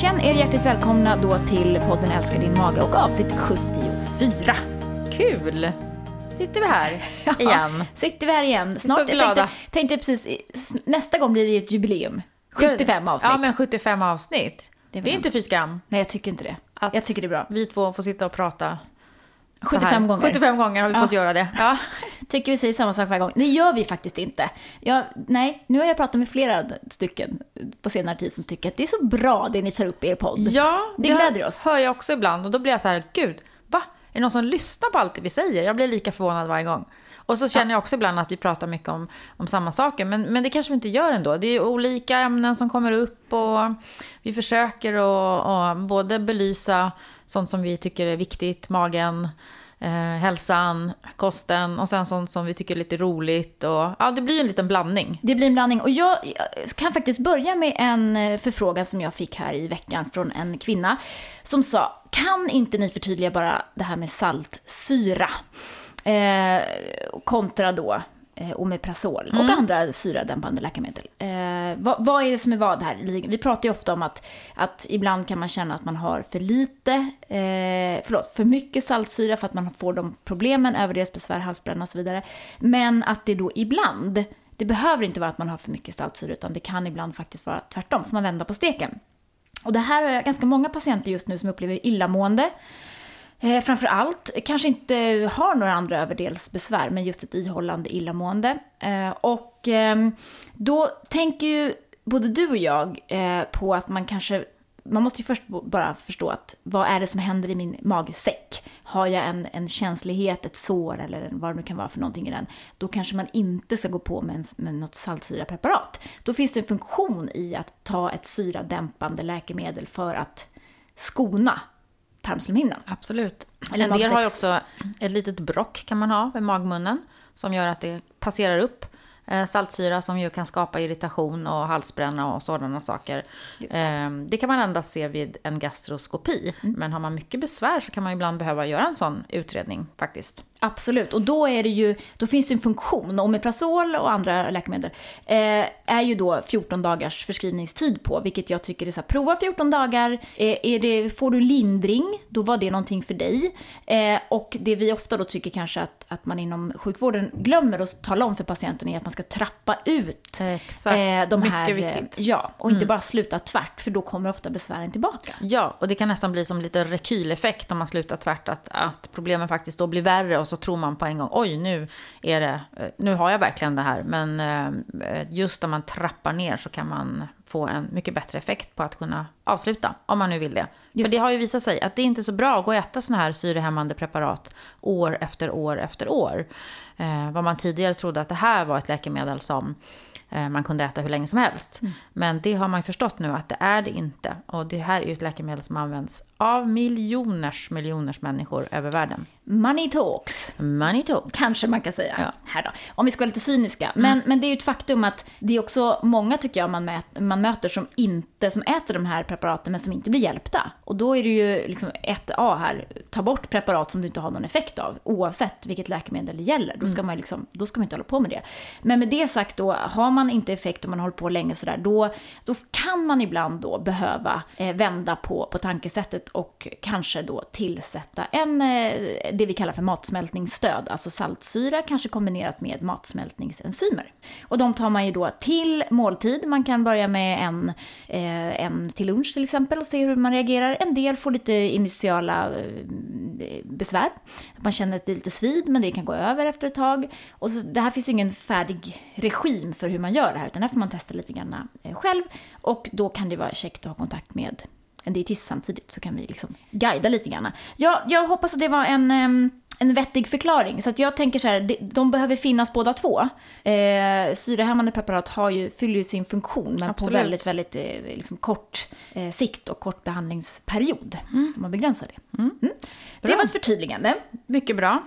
Känn er hjärtligt välkomna då till podden Älskar din mage och avsnitt 74. Kul! Sitter vi här igen. Sitter vi här igen. Snart, så glada. Jag tänkte, tänkte precis, nästa gång blir det ett jubileum. 75 avsnitt. Ja, men 75 avsnitt. Det är Det är inte fy skam. Nej, jag tycker inte det. Att- Jag tycker det är bra. Vi två får sitta och prata. Så 75 här. gånger. 75 gånger har vi Ja. fått göra det. Ja. Tycker vi säger samma sak varje gång. Det gör vi faktiskt inte. Jag, nej, nu har jag pratat med flera stycken på senare tid som tycker att det är så bra det ni tar upp i er podd. ja, Det gläder oss. hör jag också ibland. Och då blir jag så här, gud, va? Är det någon som lyssnar på allt det vi säger? Jag blir lika förvånad varje gång. Och så känner jag också ibland att vi pratar mycket om, om samma saker. Men, men det kanske vi inte gör ändå. Det är ju olika ämnen som kommer upp och vi försöker att både belysa sånt som vi tycker är viktigt, magen, eh, hälsan, kosten och sen sånt som vi tycker är lite roligt. Och, ja, det blir en liten blandning. Det blir en blandning. Och jag jag kan faktiskt börja med en eh, förfrågan som jag fick här i veckan från en kvinna som sa, kan inte ni förtydliga bara det här med saltsyra? Eh, kontra då eh, Omeprazol och andra syradämpande läkemedel. Eh, vad, vad är det som är vad här? Vi pratar ju ofta om att, att ibland kan man känna att man har för lite, eh, förlåt, för mycket saltsyra för att man får de problemen, överresbesvär, halsbränna och så vidare. Men att det då ibland, det behöver inte vara att man har för mycket saltsyra utan det kan ibland faktiskt vara tvärtom, så man vänder på steken. Och det här har jag ganska många patienter just nu som upplever illamående. Eh, framför allt kanske inte har några andra överdelsbesvär, men just ett ihållande illamående. Eh, och eh, då tänker ju både du och jag eh, på att man kanske man måste ju först bara förstå att vad är det som händer i min magsäck? Har jag en, en känslighet, ett sår eller vad det nu kan vara för någonting i den, då kanske man inte ska gå på med, en, med något saltsyrapreparat. Då finns det en funktion i att ta ett syradämpande läkemedel för att skona tarmslemhinnan. Absolut. Eller en del har ju också ett litet brock kan man ha vid magmunnen som gör att det passerar upp eh, saltsyra som ju kan skapa irritation och halsbränna och sådana saker. Just. Eh, Det kan man endast se vid en gastroskopi. Mm. Men har man mycket besvär så kan man ibland behöva göra en sån utredning faktiskt. Absolut, och då, är det ju, då finns det en funktion. Omeprazol och andra läkemedel eh, är ju då 14 dagars förskrivningstid på, vilket jag tycker är så här, prova 14 dagar. Eh, är det, får du lindring, då var det någonting för dig. Eh, och det vi ofta då tycker kanske att, att man inom sjukvården glömmer att tala om för patienten är att man ska trappa ut Exakt, eh, de mycket här, viktigt. Mm. Eh, ja, och inte bara sluta tvärt, för då kommer ofta besvären tillbaka. Ja, och det kan nästan bli som lite rekyleffekt om man slutar tvärt. Att, att problemen faktiskt då blir värre så tror man på en gång, oj nu är det, eh, nu har jag verkligen det här. Men eh, just när man trappar ner så kan man få en mycket bättre effekt på att kunna avsluta, om man nu vill det. Just För det har ju visat sig att det är inte så bra att gå och äta såna här syrehämmande preparat år efter år efter år. Eh, vad man tidigare trodde att det här var ett läkemedel som eh, man kunde äta hur länge som helst. Men det har man ju förstått nu att det är det inte. Och det här är ju ett läkemedel som används av miljoners, miljoners människor över världen. Money talks. Money talks. Kanske man kan säga. Ja. Mm. Här då. Om vi ska vara lite cyniska. Men, men det är ju ett faktum att det är också många, tycker jag, man, mät, man möter som inte som äter de här preparaten men som inte blir hjälpta. Och då är det ju liksom ett A här, ta bort preparat som du inte har någon effekt av, oavsett vilket läkemedel det gäller. Då Mm. Mm. ska man, liksom, då ska man inte hålla på med det. Men med det sagt då, har man inte effekt och man håller på länge sådär, då, då kan man ibland då behöva eh, vända på, på tankesättet och kanske då tillsätta en, eh, det vi kallar för matsmältningsstöd, alltså saltsyra kanske kombinerat med matsmältningsenzymer. Och de tar man ju då till måltid, man kan börja med en, eh, en till lunch till exempel och se hur man reagerar. En del får lite initiala eh, besvär, man känner att det är lite svid men det kan gå över efter ett tag. Och så, det här finns ju ingen färdig regim för hur man gör det här utan här får man testa lite grann eh, själv och då kan det vara käckt att ha kontakt med en dietist samtidigt så kan vi liksom guida lite grann. Jag, jag hoppas att det var en, en vettig förklaring. Så att jag tänker så här, de, behöver finnas båda två. Eh, syrahämmande preparat har ju, fyller ju sin funktion men Absolut. på väldigt, väldigt eh, liksom kort eh, sikt och kort behandlingsperiod. Om man begränsar det. Mm. Det Bra. var ett förtydligande. Mycket bra.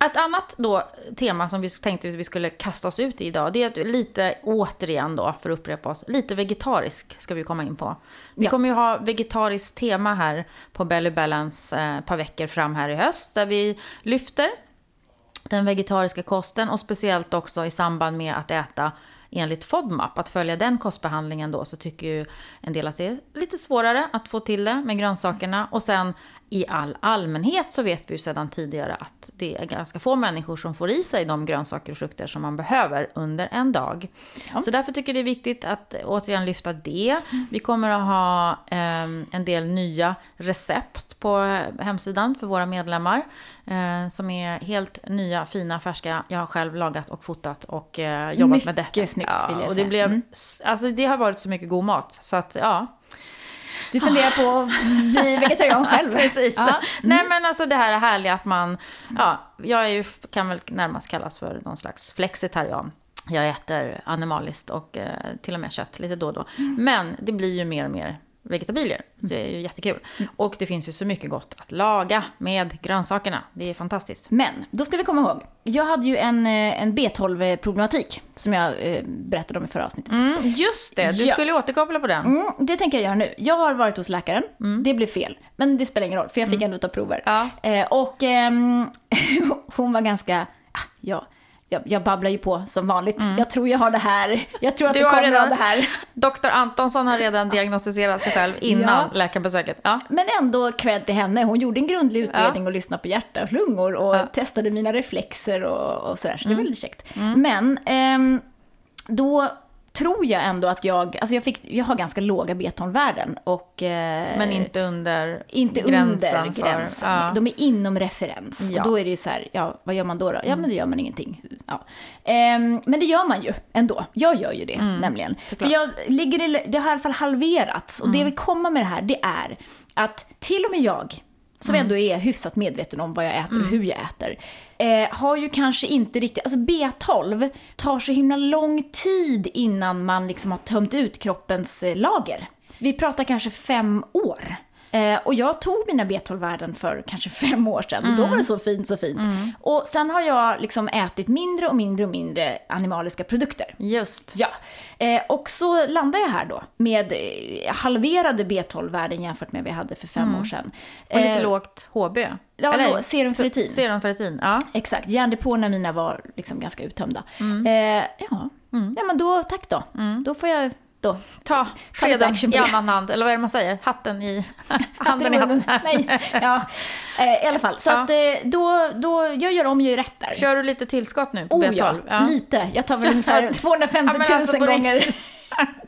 Ett annat då, tema som vi tänkte att vi skulle kasta oss ut i idag, det är lite, återigen då, för att upprepa oss, lite vegetarisk ska vi komma in på. Vi Ja. kommer ju ha vegetariskt tema här på Belly Balance eh, ett par veckor fram här i höst, där vi lyfter den vegetariska kosten och speciellt också i samband med att äta enligt FODMAP, att följa den kostbehandlingen då, så tycker ju en del att det är lite svårare att få till det med grönsakerna. Och sen i all allmänhet så vet vi ju sedan tidigare att det är ganska få människor som får i sig de grönsaker och frukter som man behöver under en dag. Ja. Så därför tycker jag det är viktigt att återigen lyfta det. Vi kommer att ha eh, en del nya recept på hemsidan för våra medlemmar. Eh, som är helt nya, fina, färska. Jag har själv lagat och fotat och eh, jobbat mycket med detta. Mycket snyggt vill jag och säga. det, blev, mm. alltså, det har varit så mycket god mat. Så att ja, du funderar på att bli vegetarian själv? Precis. Ja. Mm. Nej men alltså det här härliga att man, ja, jag är ju, kan väl närmast kallas för någon slags flexitarian. Jag äter animaliskt och eh, till och med kött lite då och då. Mm. Men det blir ju mer och mer vegetabilier. Det är ju jättekul. Mm. Och det finns ju så mycket gott att laga med grönsakerna. Det är fantastiskt. Men, då ska vi komma ihåg. Jag hade ju en, eh, en B12-problematik som jag eh, berättade om i förra avsnittet. Mm, just det, du ja. skulle återkoppla på den. Mm, det tänker jag göra nu. Jag har varit hos läkaren. Mm. Det blev fel. Men det spelar ingen roll, för jag fick mm. ändå ta prover. Ja. Eh, och eh, hon var ganska, ah, ja, jag, jag babblar ju på som vanligt. Mm. Jag tror jag har det här. Jag tror att du det kommer redan, av det här. Doktor Antonsson har redan diagnostiserat sig själv innan ja. läkarbesöket. Ja. Men ändå cred till henne. Hon gjorde en grundlig utredning ja. och lyssnade på hjärta och lungor och testade mina reflexer och, och sådär. Så det var mm. lite käckt. Mm. Men eh, då tror jag ändå att jag, alltså jag, fick, jag har ganska låga B12-värden. Och, eh, Men inte under inte gränsen? Under gränsen. Ja. De är inom referens. Ja. Och då är det ju så här, ja, vad gör man då? då? Ja, men det gör man ingenting. Ja. Eh, men det gör man ju ändå. Jag gör ju det, mm. nämligen. För jag ligger i, det har i alla fall halverats. Och mm. det jag vill komma med det här, det är att till och med jag, som mm. ändå är hyfsat medveten om vad jag äter och mm. hur jag äter, eh, har ju kanske inte riktigt, alltså B12 tar så himla lång tid innan man liksom har tömt ut kroppens eh, lager. Vi pratar kanske fem år. Eh, och jag tog mina B12-värden för kanske fem år sedan. Mm. Och då var det så fint, så fint. Mm. Och sen har jag liksom ätit mindre och mindre och mindre animaliska produkter. Just. Ja. Eh, och så landar jag här då med eh, halverade B12-värden jämfört med vad jag hade för fem mm. år sedan. Och lite eh, lågt HB. Ja, Eller, serumferritin. Serumferritin, ja. Exakt. Järndepåerna mina var liksom ganska uttömda. Mm. Eh, ja. Mm. ja, men då tack då. Mm. Då får jag då. Ta skeden i annan hand, eller vad är det man säger? Hatten i handen i hatten. Nej, ja. Eh, I alla fall, så ja. att eh, då, då, jag gör om ju rätt där. Kör du lite tillskott nu på oh, B12? Ja, ja, lite. Jag tar väl ungefär 250 000 ja, alltså gånger.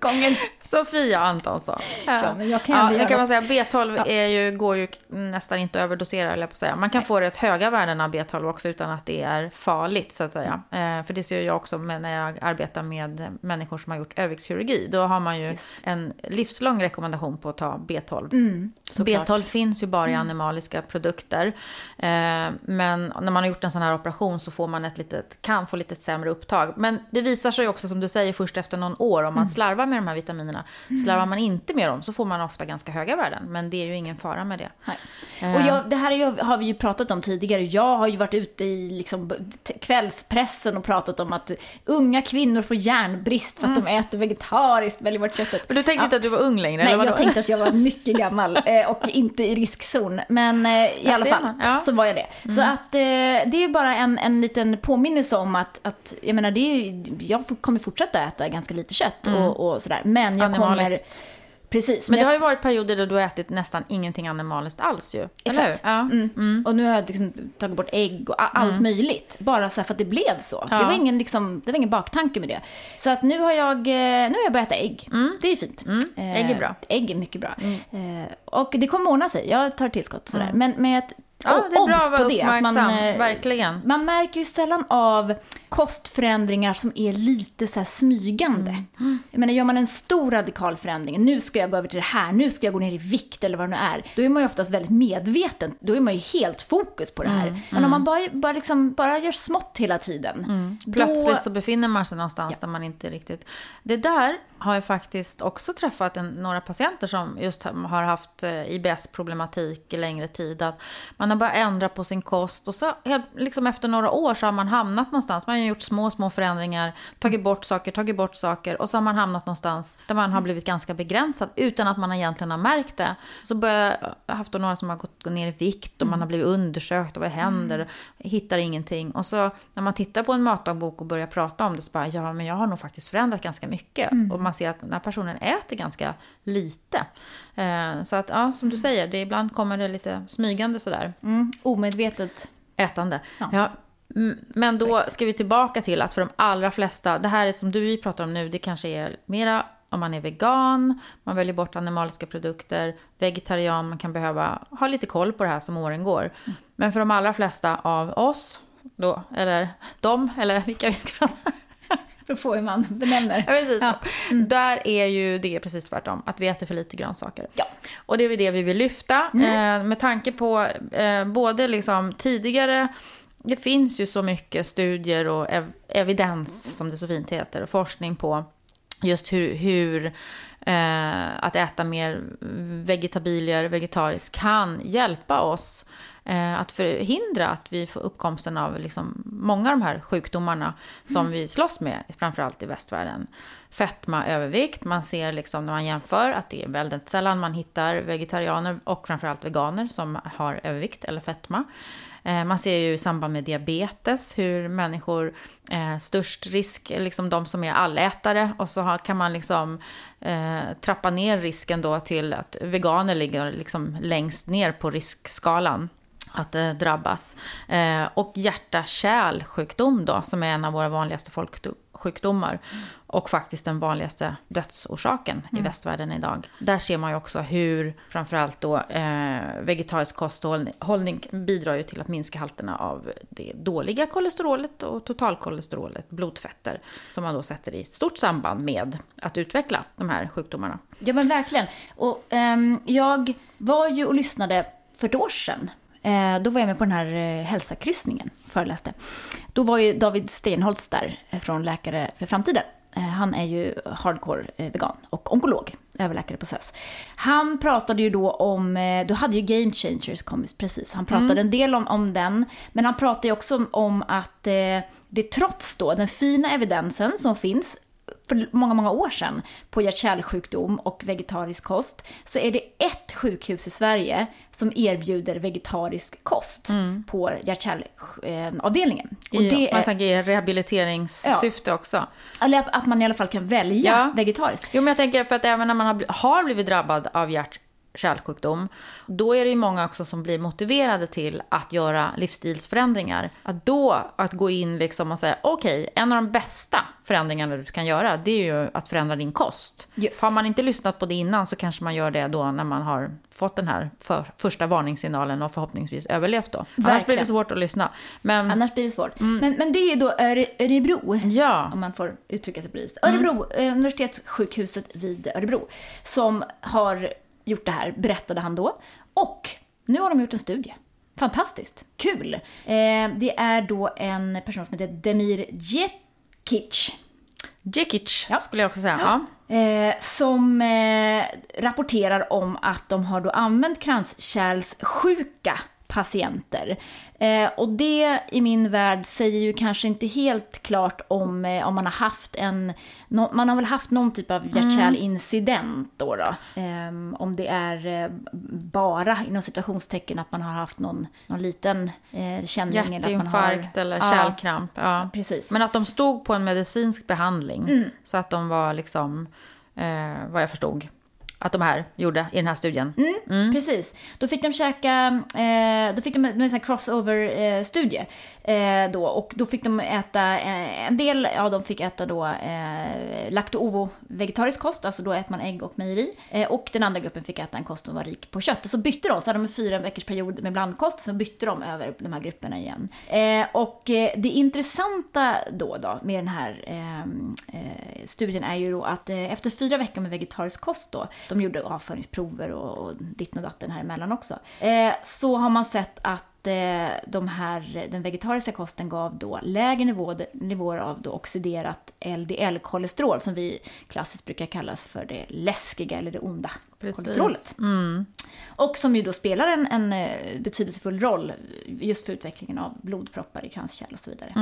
Gången. Sofia Antonsson. Ja. Ja, men jag kan, ja, jag kan man säga, B12 ja. är ju, går ju nästan inte att överdosera, eller på att säga. Man kan Nej. få rätt höga värden av B12 också utan att det är farligt, så att säga. Mm. Eh, för det ser jag också med när jag arbetar med människor som har gjort överviktskirurgi. Då har man ju Just. en livslång rekommendation på att ta B12. Mm. B12 finns ju bara i mm. animaliska produkter. Eh, men när man har gjort en sån här operation så får man ett litet, kan få lite sämre upptag. Men det visar sig också, som du säger, först efter någon år om man mm slarvar med de här vitaminerna. Mm. Slarvar man inte med dem så får man ofta ganska höga värden. Men det är ju ingen fara med det. Nej. Och jag, det här ju, har vi ju pratat om tidigare. Jag har ju varit ute i liksom, kvällspressen och pratat om att unga kvinnor får järnbrist för att mm. de äter vegetariskt, väljer bort köttet. Men du tänkte ja. inte att du var ung längre? Nej, jag tänkte att jag var mycket gammal eh, och inte i riskzon. Men eh, i alla fall ja. så var jag det. Mm. Så att eh, det är bara en, en liten påminnelse om att, att jag menar, det är, jag kommer fortsätta äta ganska lite kött. Mm. Och, och, sådär. Men jag kommer... Precis. Men, men det har ju varit perioder där du har ätit nästan ingenting animaliskt alls ju. Exakt. Ja. Mm. Mm. Och nu har jag liksom tagit bort ägg och allt mm. möjligt. Bara så för att det blev så. Ja. Det, var ingen, liksom, det var ingen baktanke med det. Så att nu har jag, eh, nu har jag börjat äta ägg. Mm. Det är fint. Mm. Ägg är bra. Eh, ägg är mycket bra. Mm. Eh, och det kommer ordna sig. Jag tar tillskott och sådär. Men ett Ja, det är bra att vara uppmärksam, man, eh, verkligen. Man märker ju sällan av kostförändringar som är lite så smygande. Mm. Jag menar, gör man en stor radikal förändring, nu ska jag gå över till det här, nu ska jag gå ner i vikt eller vad det nu är, då är man ju oftast väldigt medveten. Då är man ju helt fokus på det här. Mm. Men om man bara, bara, liksom, bara gör smått hela tiden. Mm. Plötsligt då... så befinner man sig någonstans ja. där man inte riktigt... Det där har jag faktiskt också träffat en, några patienter som just har haft eh, IBS-problematik i längre tid. Att man har börjat ändra på sin kost och så liksom efter några år så har man hamnat någonstans. Man har gjort små, små förändringar, tagit bort saker, tagit bort saker och så har man hamnat någonstans där man har blivit ganska begränsad utan att man egentligen har märkt det. Så börjar jag haft några som har gått, ner i vikt och man har blivit undersökt och vad händer? Mm. Hittar ingenting. Och så när man tittar på en matdagbok och börjar prata om det så bara, ja men jag har nog faktiskt förändrat ganska mycket. Mm. Man ser att den här personen äter ganska lite. Eh, så att, ja, som du säger, det, ibland kommer det lite smygande sådär. Mm, omedvetet. Ätande. Ja. ja. Men då ska vi tillbaka till att för de allra flesta, det här som du pratar om nu, det kanske är mera om man är vegan, man väljer bort animaliska produkter, vegetarian, man kan behöva ha lite koll på det här som åren går. Mm. Men för de allra flesta av oss, då, eller de, eller vilka vi ska prata för få hur man benämner. Ja, precis. Ja. Mm. Där är ju det precis tvärtom, att vi äter för lite grönsaker. Ja. Och det är det vi vill lyfta. Mm. Eh, med tanke på eh, både liksom tidigare det finns ju så mycket studier och ev evidens, som det så fint heter, och forskning på just hur, hur eh, att äta mer vegetabilier, vegetariskt, kan hjälpa oss eh, att förhindra att vi får uppkomsten av liksom många av de här sjukdomarna som mm. vi slåss med, framförallt i västvärlden. Fetma, övervikt, man ser liksom när man jämför att det är väldigt sällan man hittar vegetarianer och framförallt veganer som har övervikt eller fetma. Eh, man ser ju i samband med diabetes hur människor, eh, störst risk, liksom de som är allätare och så kan man liksom eh, trappa ner risken då till att veganer ligger liksom längst ner på riskskalan att eh, drabbas. Eh, och hjärta-kärlsjukdom då, som är en av våra vanligaste folksjukdomar. Och faktiskt den vanligaste dödsorsaken mm. i västvärlden idag. Där ser man ju också hur framförallt då eh, vegetarisk kosthållning bidrar ju till att minska halterna av det dåliga kolesterolet och totalkolesterolet, blodfetter. Som man då sätter i stort samband med att utveckla de här sjukdomarna. Ja men verkligen. Och ehm, jag var ju och lyssnade för ett år sedan då var jag med på den här eh, hälsakryssningen, föreläste. Då var ju David Stenholtz där eh, från Läkare för framtiden. Han är ju hardcore vegan och onkolog, överläkare på SÖS. Han pratade ju då om, då hade ju Game Changers kommit precis, han pratade mm. en del om, om den, men han pratade ju också om att det trots då den fina evidensen som finns för många, många år sedan på hjärt-kärlsjukdom och vegetarisk kost så är det ett sjukhus i Sverige som erbjuder vegetarisk kost mm. på hjärt-kärlavdelningen. Man tänker i rehabiliteringssyfte ja. också. Eller att man i alla fall kan välja ja. vegetariskt. Jo, men jag tänker för att även när man har blivit drabbad av hjärt kärlsjukdom, då är det ju många också som blir motiverade till att göra livsstilsförändringar. Att då att gå in liksom och säga okej, okay, en av de bästa förändringarna du kan göra, det är ju att förändra din kost. Just. Har man inte lyssnat på det innan så kanske man gör det då när man har fått den här för, första varningssignalen och förhoppningsvis överlevt då. Verkligen. Annars blir det svårt att lyssna. Men, Annars blir det svårt. Mm. Men, men det är ju då Örebro, ja. om man får uttrycka sig det Örebro, mm. universitetssjukhuset vid Örebro, som har gjort det här, berättade han då. Och nu har de gjort en studie. Fantastiskt, kul! Eh, det är då en person som heter Demir Djekic. Djekic ja. skulle jag också säga. Ja. Eh, som eh, rapporterar om att de har då använt kranskärlssjuka patienter Eh, och det i min värld säger ju kanske inte helt klart om, eh, om man har haft en, no, man har väl haft någon typ av hjärt-kärlincident då. då. Eh, om det är eh, bara inom situationstecken att man har haft någon, någon liten eh, känning. Hjärtinfarkt eller, har, eller kärlkramp. Ja, ja, precis. Men att de stod på en medicinsk behandling. Mm. Så att de var liksom, eh, vad jag förstod, att de här gjorde i den här studien. Mm, mm. Precis. Då fick de käka, eh, då fick de en, en crossover-studie. Eh, då, och då fick de äta, eh, en del ja, de fick äta då eh, lakto-ovo vegetarisk kost, alltså då äter man ägg och mejeri. Eh, och den andra gruppen fick äta en kost som var rik på kött. Och så bytte de, så hade de en fyra veckors period med blandkost, så bytte de över de här grupperna igen. Eh, och eh, det intressanta då, då med den här studien är ju då att eh, efter fyra veckor med vegetarisk kost då, de gjorde avföringsprover och, och ditten och datten här emellan också, eh, så har man sett att de här, den vegetariska kosten gav då lägre nivåer, nivåer av då oxiderat LDL-kolesterol som vi klassiskt brukar kallas för det läskiga eller det onda Precis. kolesterolet. Och som ju då spelar en, en eh, betydelsefull roll just för utvecklingen av blodproppar i kranskärl och så vidare.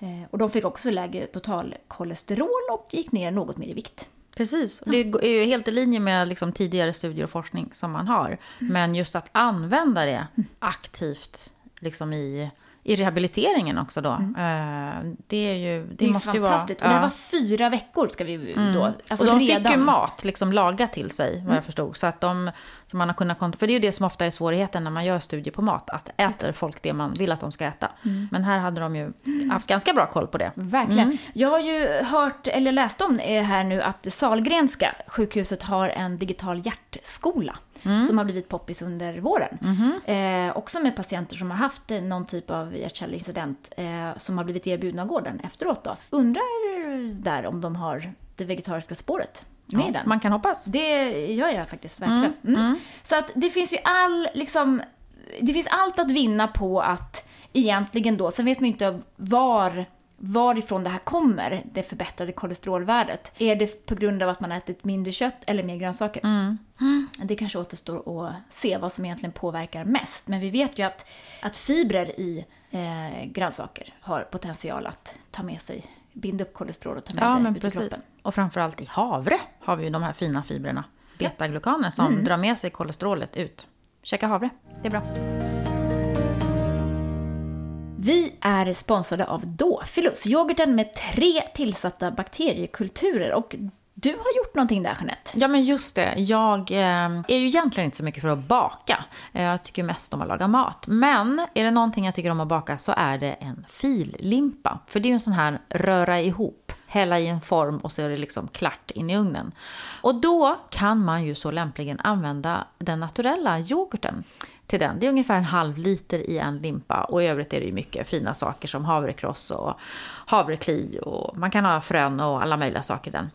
Eh, och de fick också lägre totalkolesterol och gick ner något mer i vikt. Precis. Det är ju helt i linje med liksom tidigare studier och forskning som man har. Men just att använda det aktivt liksom i, i rehabiliteringen också då. eh, Det är ju... Det, Det är måste ju vara... fantastiskt. Och det här var fyra veckor ska vi då... Alltså och de redan... fick ju mat liksom lagat till sig, vad jag förstod. Så att de, så man har kunnat För det är ju det som ofta är svårigheten när man gör studier på mat. Att äter folk det man vill att de ska äta. Men här hade de ju haft ganska bra koll på det. Verkligen. Mm. Jag har ju hört, eller läst om eh, här nu, att Salgrenska sjukhuset har en digital hjärtskola. Mm. Som har blivit poppis under våren. Mm-hmm. Eh, också med patienter som har haft eh, någon typ av hjärt-kärlincident eh, som har blivit erbjudna gården efteråt då. Undrar där om de har det vegetariska spåret med Ja, den. man kan hoppas. Det gör jag faktiskt verkligen. Mm. Så att det finns ju all, liksom, det finns allt att vinna på att egentligen då, sen vet man ju inte var varifrån det här kommer, det förbättrade kolesterolvärdet. Är det på grund av att man ätit mindre kött eller mer grönsaker? Det kanske återstår att se vad som egentligen påverkar mest. Men vi vet ju att, att fibrer i eh, grönsaker har potential att ta med sig, binda upp kolesterol och ta med Ja, det men ut i precis. kroppen. Och framförallt i havre har vi ju de här fina fibrerna. Betaglukaner som Mm. drar med sig kolesterolet ut. Käka havre, det är bra. Vi är sponsrade av Dofilus, yoghurten med tre tillsatta bakteriekulturer. Och du har gjort någonting där, Jeanette. Ja, men just det. Jag eh, är ju egentligen inte så mycket för att baka. Eh, jag tycker mest om att laga mat. Men är det någonting jag tycker om att baka så är det en fillimpa. För det är ju en sån här röra ihop, hälla i en form och så är det liksom klart in i ugnen. Och då kan man ju så lämpligen använda den naturella yoghurten till den. Det är ungefär en halv liter i en limpa och i övrigt är det ju mycket fina saker som havrekross och havrekli och man kan ha frön och alla möjliga saker i den.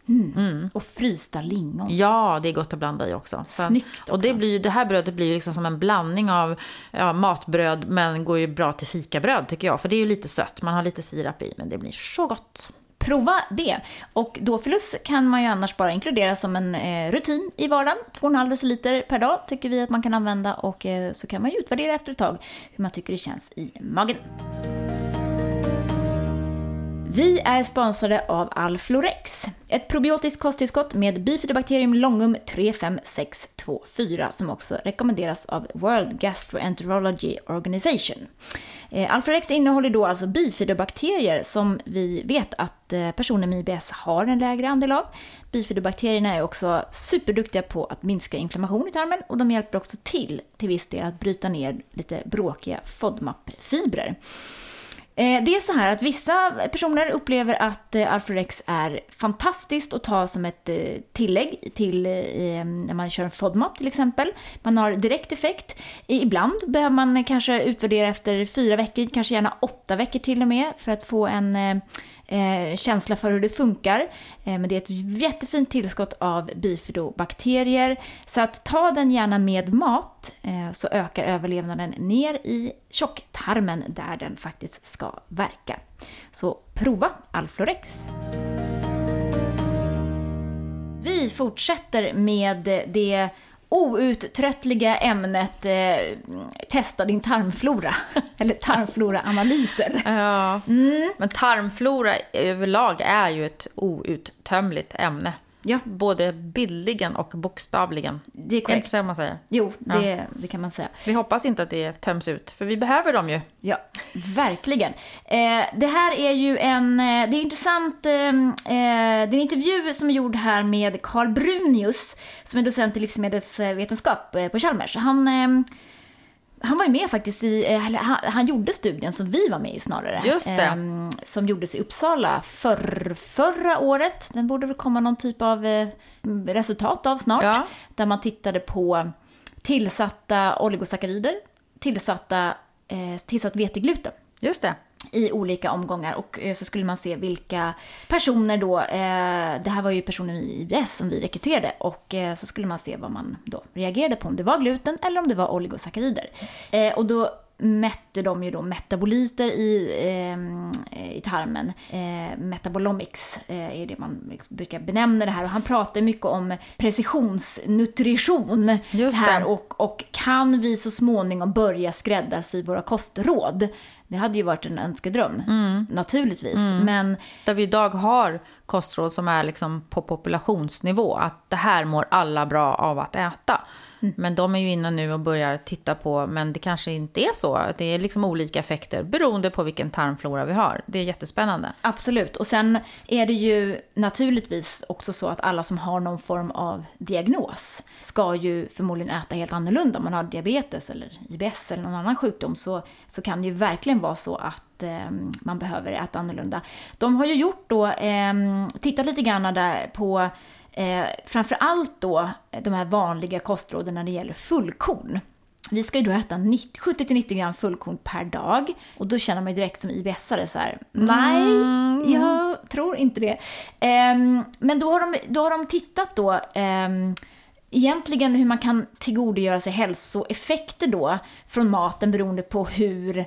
Och frysta lingon. Ja, det är gott att blanda i också. Så, Snyggt Och det, också. blir, det här brödet blir ju liksom som en blandning av ja, matbröd men går ju bra till fikabröd tycker jag. För det är ju lite sött, man har lite sirap i men det blir så gott. Prova det. Och Dofilus kan man ju annars bara inkludera som en eh, rutin i vardagen. 2,5 deciliter per dag tycker vi att man kan använda och eh, så kan man ju utvärdera efter ett tag hur man tycker det känns i magen. Vi är sponsrade av Alflorex, ett probiotiskt kosttillskott med bifidobakterium longum 35624 som också rekommenderas av World Gastroenterology Organization. Eh, Alflorex innehåller då alltså bifidobakterier som vi vet att eh, personer med IBS har en lägre andel av. Bifidobakterierna är också superduktiga på att minska inflammation i tarmen och de hjälper också till till viss del att bryta ner lite bråkiga FODMAP-fibrer. Eh, det är så här att vissa personer upplever att eh, Alfrex är fantastiskt att ta som ett eh, tillägg till eh, när man kör en FODMAP till exempel. Man har direkt effekt. Ibland behöver man kanske utvärdera efter fyra veckor, kanske gärna åtta veckor till och med, för att få en eh, känsla för hur det funkar. Eh, men det är ett jättefint tillskott av bifidobakterier. Så att ta den gärna med mat eh, så ökar överlevnaden ner i tjocktarmen där den faktiskt ska verka. Så prova Alflorex. Vi fortsätter med det outtröttliga ämnet eh, testa din tarmflora. Eller tarmfloraanalyser. Ja. Men tarmflora överlag är ju ett outtömligt ämne. Ja, Både bildligen och bokstavligen. det är Är det inte korrekt. så man säger? Jo, det, det kan man säga. Vi hoppas inte att det töms ut, för vi behöver dem ju. Ja, verkligen. Eh, det här är ju en, eh, det är intressant, eh, eh, det är en intervju som är gjord här med Carl Brunius, som är docent i livsmedelsvetenskap eh, på Chalmers. Han, eh, han var ju med faktiskt i, eh, han, han gjorde studien som vi var med i snarare. Just det. Eh, som gjordes i Uppsala för, förra året. Den borde väl komma någon typ av eh, resultat av snart. Ja. Där man tittade på tillsatta oligosackarider, tillsatta, eh, tillsatt vetegluten Just det i olika omgångar och eh, så skulle man se vilka personer då, eh, det här var ju personer i IBS som vi rekryterade och eh, så skulle man se vad man då reagerade på, om det var gluten eller om det var oligosackarider. Eh, och då mätte de ju då metaboliter i, eh, i tarmen. Eh, metabolomics eh, är det man liksom brukar benämna det här. Och han pratar mycket om precisionsnutrition. Just här, och, och kan vi så småningom börja skräddarsy våra kostråd? Det hade ju varit en önskedröm, naturligtvis. Men Där vi idag har kostråd som är liksom på populationsnivå. Att det här mår alla bra av att äta. Men de är ju inne nu och börjar titta på, men det kanske inte är så. Det är liksom olika effekter beroende på vilken tarmflora vi har. Det är jättespännande. Absolut. Och sen är det ju naturligtvis också så att alla som har någon form av diagnos ska ju förmodligen äta helt annorlunda. Om man har diabetes eller IBS eller någon annan sjukdom så, så kan det ju verkligen vara så att eh, man behöver äta annorlunda. De har ju gjort då, eh, tittat lite grann där på eh, framför allt då de här vanliga kostråden när det gäller fullkorn. Vi ska ju då äta 90 70-90 gram fullkorn per dag. Och då känner man ju direkt som IBS-are så här, nej, jag tror inte det. Ehm, men då har de, då har de tittat då, ehm, egentligen hur man kan tillgodogöra sig hälsoeffekter då från maten beroende på hur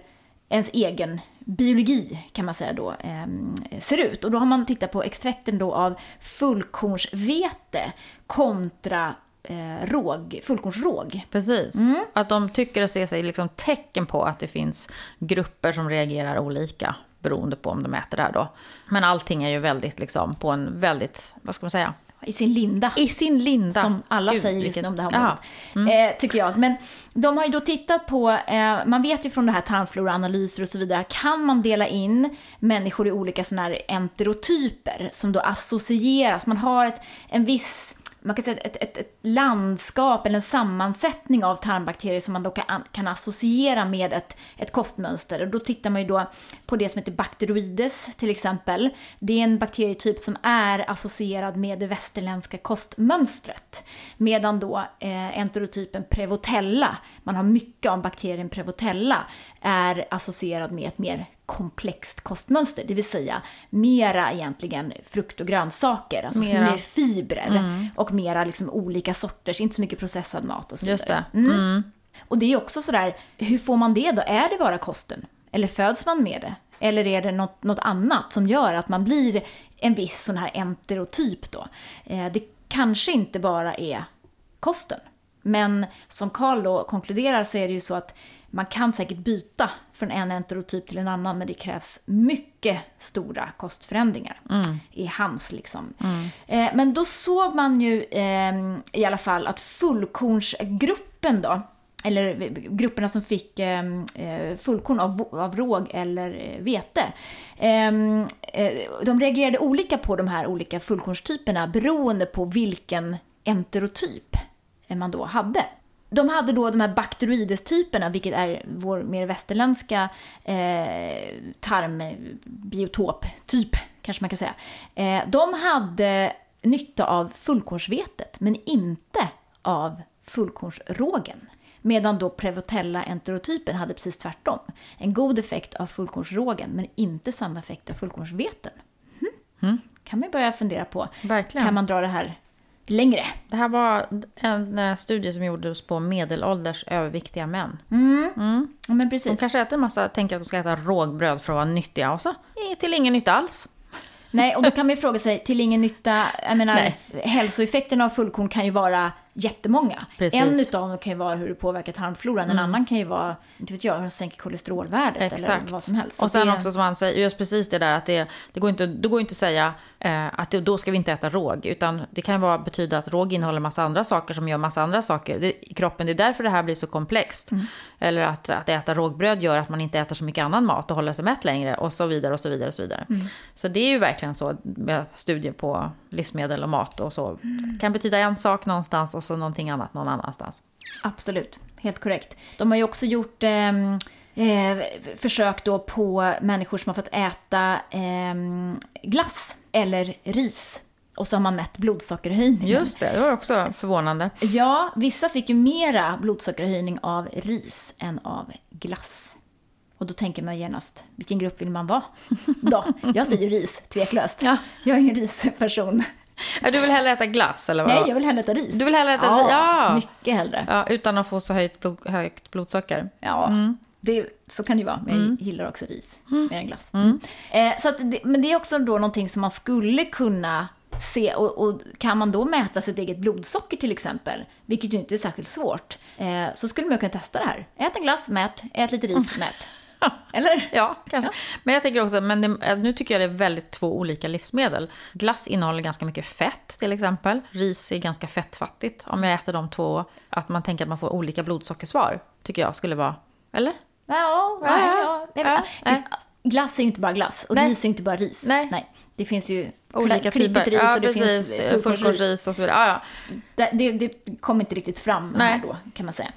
ens egen biologi kan man säga då ehm, ser ut. Och då har man tittat på extrakten då av fullkornsvete kontra eh, råg, fullkornsråg. Precis. Att de tycker att se sig liksom tecken på att det finns grupper som reagerar olika beroende på om de äter det här då. Men allting är ju väldigt liksom på en väldigt, vad ska man säga, I sin linda. i sin linda. Som alla Gud, säger just vilket- nu om det här området. Eh, tycker jag. Men de har ju då tittat på, eh, man vet ju från det här tarmfloraanalyser och så vidare, kan man dela in människor i olika sådana här enterotyper som då associeras, man har ett, en viss man kan säga ett, ett, ett landskap eller en sammansättning av tarmbakterier som man då kan, kan associera med ett, ett kostmönster. Och då tittar man ju då på det som heter bakteroides till exempel. Det är en bakterietyp som är associerad med det västerländska kostmönstret. Medan då eh, enterotypen Prevotella, man har mycket av bakterien Prevotella, är associerad med ett mer komplext kostmönster, det vill säga mera egentligen frukt och grönsaker, alltså Mera. mer fibrer och mera liksom olika sorters, inte så mycket processad mat och så Just vidare. det. Mm. Och det är också sådär, hur får man det då? Är det bara kosten? Eller föds man med det? Eller är det något, något annat som gör att man blir en viss sån här enterotyp då? Eh, det kanske inte bara är kosten. Men som Karl då konkluderar så är det ju så att man kan säkert byta från en enterotyp till en annan men det krävs mycket stora kostförändringar i hans liksom. Eh, men då såg man ju eh, i alla fall att fullkornsgruppen då eller grupperna som fick eh, eh, fullkorn av, av råg eller eh, vete. Ehm, eh, de reagerade olika på de här olika fullkornstyperna beroende på vilken enterotyp man då hade. De hade då de här Bacteroides-typerna, vilket är vår mer västerländska eh, tarmbiotop-typ, kanske man kan säga. Eh, de hade nytta av fullkornsvetet, men inte av fullkornsrågen. Medan då Prevotella enterotypen hade precis tvärtom. En god effekt av fullkornsrågen, men inte samma effekt av fullkornsveten. Hmm. Kan man ju börja fundera på. Verkligen. Kan man dra det här längre? Det här var en eh, studie som gjordes på medelålders överviktiga män. Ja, men De precis. kanske äter en massa, tänker att de ska äta rågbröd för att vara nyttiga och så till ingen nytta alls. Nej, och då kan man ju fråga sig, till ingen nytta, jag menar, Nej. hälsoeffekterna av fullkorn kan ju vara jättemånga. Precis. Mm. En utav dem kan ju vara hur det påverkar tarmfloran, en annan kan ju vara, inte vet jag, hur de sänker kolesterolvärdet eller Exakt. vad som helst. Och sen det- också som han säger, just precis det där att det, det går inte, det går inte att säga eh, att det, då ska vi inte äta råg. Utan det kan vara, betyda att råg innehåller massa andra saker som gör massa andra saker det, i kroppen. Det är därför det här blir så komplext. Mm. Eller att, att äta rågbröd gör att man inte äter så mycket annan mat och håller sig mätt längre och så vidare och så vidare. Och så vidare. Mm. så det är ju verkligen så med studier på livsmedel och mat och så. kan betyda en sak någonstans och så någonting annat någon annanstans. Absolut, helt korrekt. De har ju också gjort ehm, eh, försök då på människor som har fått äta ehm, glass eller ris. Och så har man mätt blodsockerhöjningen. Just det, det var också förvånande. Ja, vissa fick ju mera blodsockerhöjning av ris än av glass. Och då tänker man genast, vilken grupp vill man vara? Då, jag säger ris, tveklöst. Ja. Jag är ingen risperson. Du vill hellre äta glass eller vad? Nej, jag vill hellre äta ris. Du vill hellre äta ja, ris? Ja. mycket hellre. Ja, utan att få så högt, blod, högt blodsocker. Ja, det, så kan det ju vara. Men jag gillar också ris mer än glass. Eh, så det, men det är också då någonting som man skulle kunna se. Och, och kan man då mäta sitt eget blodsocker till exempel, vilket ju inte är särskilt svårt, eh, så skulle man kunna testa det här. Ät en glass, mät. Ät lite ris, mät. Eller? Ja, kanske. Men jag tänker också, men det, nu tycker jag det är väldigt två olika livsmedel. Glass innehåller ganska mycket fett till exempel. Ris är ganska fettfattigt. Om jag äter de två, att man tänker att man får olika blodsockersvar, tycker jag skulle vara, eller? Ja, Ja, nej, ja. ja. Ja, nej. Glass är ju inte bara glass och Nej. ris är inte bara ris. Nej. Det finns ju Olika typer. ris Ja, och det precis. finns. Fullkornsris och så vidare. Ja, ja. Det, det, det kom inte riktigt fram Nej. här då, kan man säga.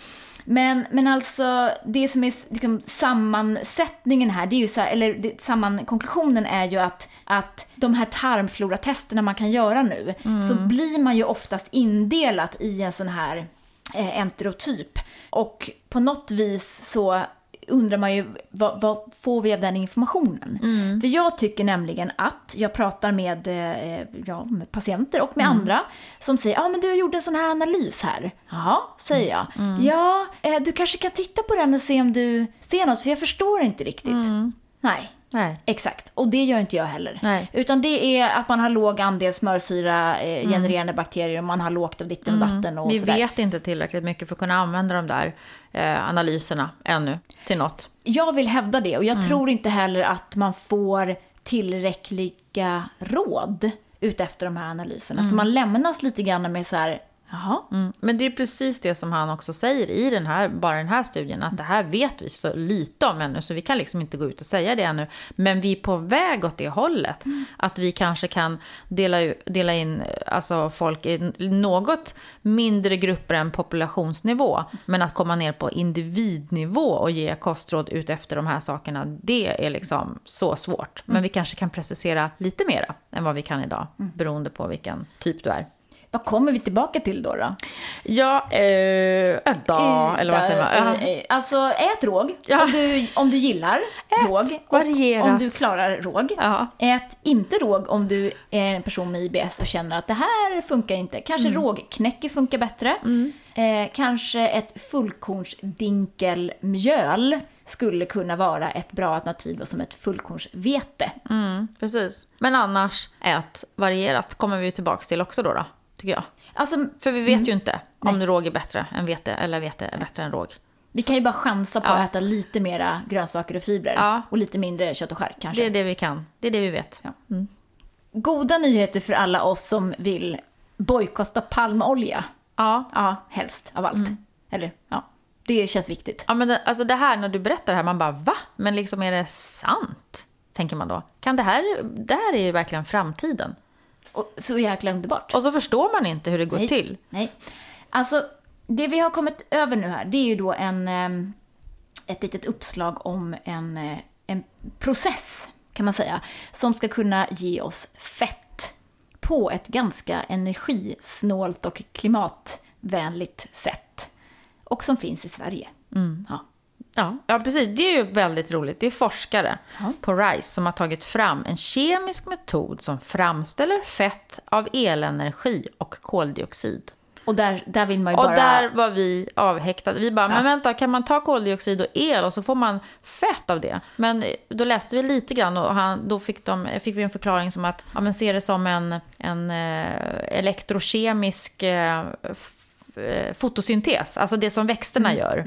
Men, men alltså, det som är liksom sammansättningen här, det är ju så här, eller det, samman, konklusionen är ju att, att de här tarmfloratesterna man kan göra nu, så blir man ju oftast indelat i en sån här eh, enterotyp. Och på något vis så undrar man ju vad, vad får vi av den informationen? För jag tycker nämligen att jag pratar med, eh, ja, med patienter och med andra som säger ja men du gjorde en sån här analys här. Ja, säger jag. Ja, eh, du kanske kan titta på den och se om du ser något för jag förstår inte riktigt. Nej, Nej. Exakt, och det gör inte jag heller. Nej. Utan det är att man har låg andel smörsyra eh, genererande bakterier och man har lågt av ditten och datten och Vi sådär. vet inte tillräckligt mycket för att kunna använda de där eh, analyserna ännu till något. Jag vill hävda det och jag Mm. tror inte heller att man får tillräckliga råd utefter de här analyserna. Så man lämnas lite grann med så här, jaha, Mm. Men det är precis det som han också säger i den här, bara den här studien, att det här vet vi så lite om ännu, så vi kan liksom inte gå ut och säga det ännu. Men vi är på väg åt det hållet. Att vi kanske kan dela, dela in alltså folk i något mindre grupper än populationsnivå, men att komma ner på individnivå och ge kostråd ut efter de här sakerna, det är liksom så svårt. Men vi kanske kan precisera lite mera än vad vi kan idag, beroende på vilken typ du är. Vad kommer vi tillbaka till då? då? Ja, eh, ett dag, eller vad säger man? Eh, eh, Alltså, ät råg Ja. om, du, om du gillar råg. Och varierat. om du klarar råg. Ja. Ät inte råg om du är en person med IBS och känner att det här funkar inte. Kanske Mm. rågknäcke funkar bättre. Eh, kanske ett fullkornsdinkelmjöl skulle kunna vara ett bra alternativ som ett fullkornsvete. Mm, precis. Men annars, ät varierat kommer vi tillbaka till också då, då tycker jag. Alltså, För vi vet ju inte om råg är bättre än vete eller vete är bättre än råg. vi kan ju bara chansa på Ja. att äta lite mera grönsaker och fibrer. Ja. Och lite mindre kött och skärk kanske. Det är det vi kan. Det är det vi vet. Ja. Goda nyheter för alla oss som vill bojkotta palmolja. Ja. Ja, helst av allt. Mm. Eller, ja. Det känns viktigt. Ja, men det, alltså det här, när du berättar det här, man bara va? Men liksom är det sant? Tänker man då. Kan det här, det här är ju verkligen framtiden. Och så jäkla underbart. Och så förstår man inte hur det går Nej. till. Nej. Alltså, det vi har kommit över nu här, det är ju då en, ehm, ett litet uppslag om en, eh, en process, kan man säga, som ska kunna ge oss fett på ett ganska energisnålt och klimatvänligt sätt. Och som finns i Sverige. Mm. Ja. Ja, ja, precis. Det är ju väldigt roligt. Det är forskare Ja. på RISE som har tagit fram en kemisk metod som framställer fett av elenergi och koldioxid. Och där, där vill man ju Och bara... där var vi avhäktade. Vi bara, men vänta, kan man ta koldioxid och el och så får man fett av det? Men då läste vi lite grann och han, då fick, de, fick vi en förklaring som att, ja men se det som en, en eh, elektrokemisk eh, eh, fotosyntes, alltså det som växterna gör.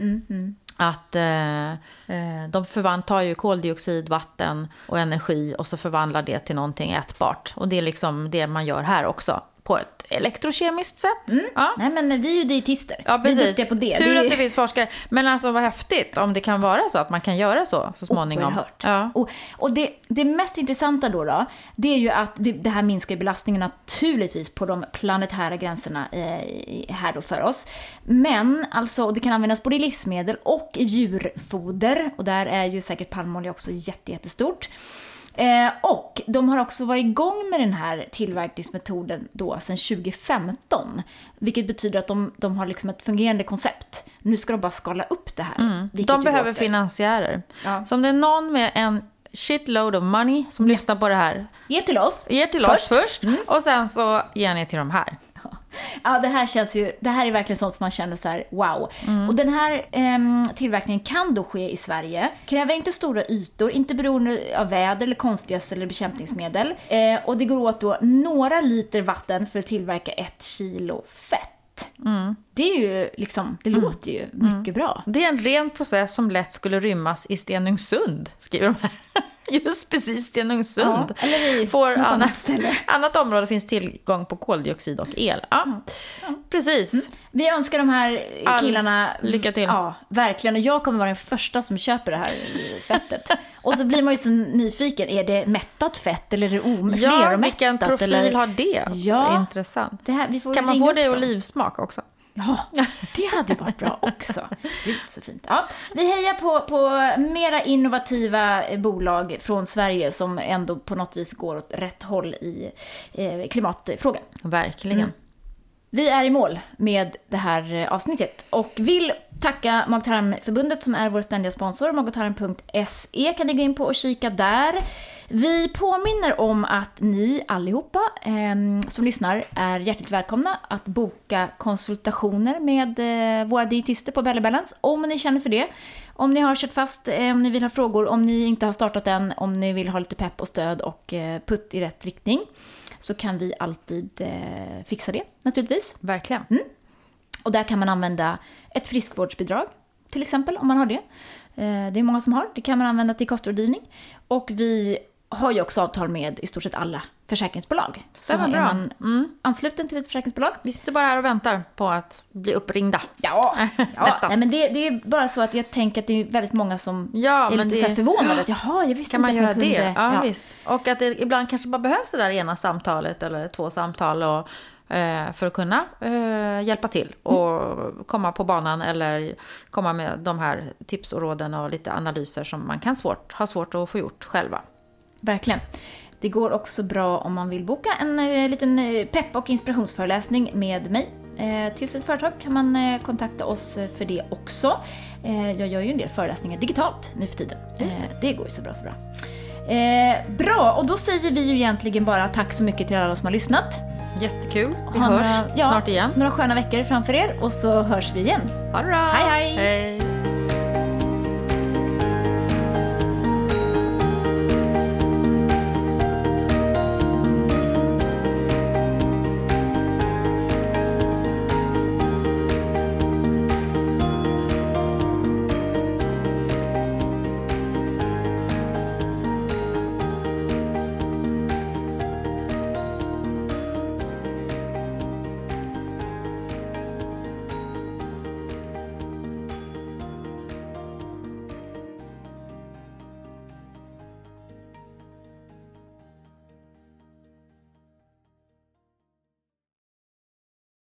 Att eh, eh, de förvandlar ju koldioxid, vatten och energi och så förvandlar det till någonting ätbart. Och det är liksom det man gör här också. På ett elektrokemiskt sätt. Ja. Nej men vi är ju dietister. Ja, vi är precis. duktiga på det. Tur det är... att det finns forskare. Men alltså vad häftigt om det kan vara så att man kan göra så så småningom. Oerhört. Ja. Och, och det, det mest intressanta då, då det är ju att det, det här minskar belastningen naturligtvis på de planetära gränserna eh, här då för oss. Men alltså, det kan användas både i livsmedel och i djurfoder. Och där är ju säkert palmolja också jätte, jättestort. Eh, och de har också varit igång med den här tillverkningsmetoden då sedan 2015. Vilket betyder att de, de har liksom ett fungerande koncept. Nu ska de bara skala upp det här. vilket De behöver låter- finansiärer. Ja. Så om det är någon med en shitload of money som lyssnar på det här, Ge till oss. ge till oss Först. först och sen så ger ni till de här. Ja, det här känns ju, det här är verkligen sånt som man känner så här, wow. Och den här ehm, tillverkningen kan då ske i Sverige. Kräver inte stora ytor, inte beroende av väder eller konstgödsel eller bekämpningsmedel. Eh, och det går åt då några liter vatten för att tillverka ett kilo fett. Det är ju liksom, det låter ju mycket bra. Det är en ren process som lätt skulle rymmas i Stenungsund, skriver de här. Just precis, Stenungsund. Ja, eller i Får något annat, ställe. annat område finns tillgång på koldioxid och el. Ja, precis. Vi önskar de här All killarna lycka till. Ja, verkligen. Och jag kommer vara den första som köper det här fettet. Och så blir man ju så nyfiken. Är det mättat fett eller är det om- Ja, vilken profil eller? har det? Ja. Intressant. Det här, Kan man få det i olivsmak också? Ja, det hade varit bra också. Gud, så fint. Ja, vi hejar på, på mera innovativa eh, bolag från Sverige som ändå på något vis går åt rätt håll i eh, klimatfrågan. Verkligen. Vi är i mål med det här eh, avsnittet och vill tacka Mag Tarm-förbundet som är vår ständiga sponsor. Magotarm.se kan ni gå in på och kika där. Vi påminner om att ni allihopa eh, som lyssnar är hjärtligt välkomna att boka konsultationer med eh, våra dietister på Belly Balance om ni känner för det. Om ni har kört fast, eh, om ni vill ha frågor, om ni inte har startat än, om ni vill ha lite pepp och stöd och eh, putt i rätt riktning så kan vi alltid eh, fixa det naturligtvis. Verkligen. Och där kan man använda ett friskvårdsbidrag till exempel om man har det. Eh, det är många som har. Det kan man använda till kostrådgivning. Och vi har ju också avtal med i stort sett alla försäkringsbolag. Stämmer så bra. är man ansluten till ett försäkringsbolag Vi sitter bara här och väntar på att bli uppringda. Ja, ja. Nästan. Nej, men det, det är bara så att jag tänker att det är väldigt många som Ja, är lite det- förvånade. Att, Jaha, jag visste Kan man inte göra att man det? kunde. Ja, visst. Och att det ibland kanske bara behövs det där ena samtalet eller två samtal och, eh, för att kunna eh, hjälpa till och komma på banan eller komma med de här tips och råden och lite analyser som man kan svårt, ha svårt att få gjort själva. Verkligen. Det går också bra om man vill boka en eh, liten eh, pepp och inspirationsföreläsning med mig. Eh, till sitt företag kan man kontakta oss för det också. Jag gör ju en del föreläsningar digitalt nu för tiden. Just Eh, det går ju så bra, så bra. Bra, och då säger vi ju egentligen bara tack så mycket till alla som har lyssnat. Jättekul. Vi Ha hörs några- ja, snart igen. Några sköna veckor framför er och så hörs vi igen. Ha det bra. Hej, hej. hej.